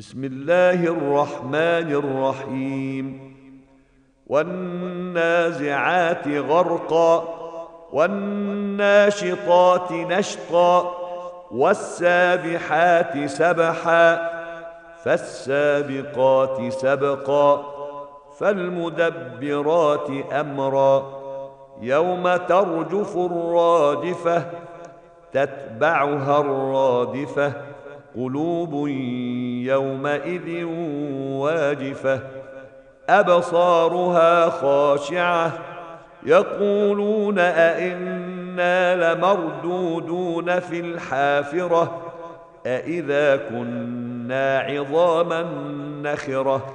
بسم الله الرحمن الرحيم والنازعات غرقا والناشطات نشطا والسابحات سبحا فالسابقات سبقا فالمدبرات امرا يوم ترجف الراجفه تتبعها الرادفه قلوب يومئذ واجفة أبصارها خاشعة يقولون أئنا لمردودون في الحافرة أإذا كنا عظاما نخرة.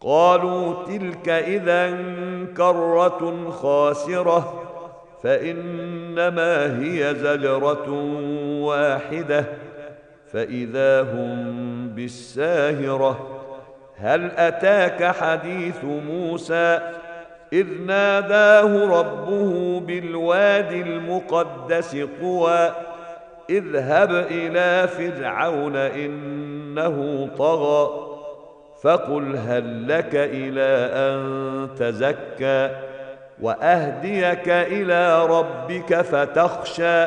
قالوا تلك إذا كرة خاسرة فإنما هي زجرة واحدة. فإذا هم بالساهرة هل أتاك حديث موسى؟ إذ ناداه ربه بالوادي المقدس طوى اذهب إلى فرعون إنه طغى فقل هل لك إلى أن تزكى وأهديك إلى ربك فتخشى.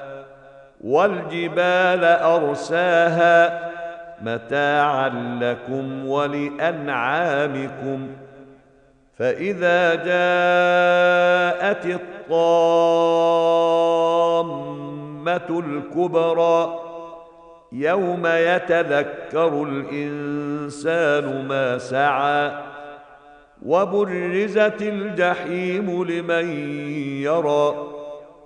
والجبال أرساها متاعا لكم ولأنعامكم. فإذا جاءت الطامة الكبرى يوم يتذكر الإنسان ما سعى وبرزت الجحيم لمن يرى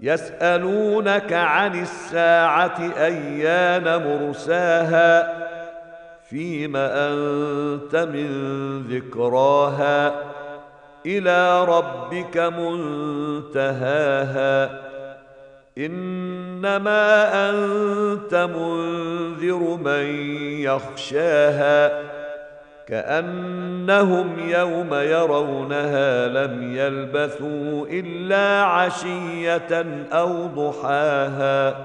يسألونك عن الساعة أيان مرساها فيم أنت من ذكراها إلى ربك منتهاها إنما أنت منذر من يخشاها كأنهم يوم يرونها لم يلبثوا إلا عشية أو ضحاها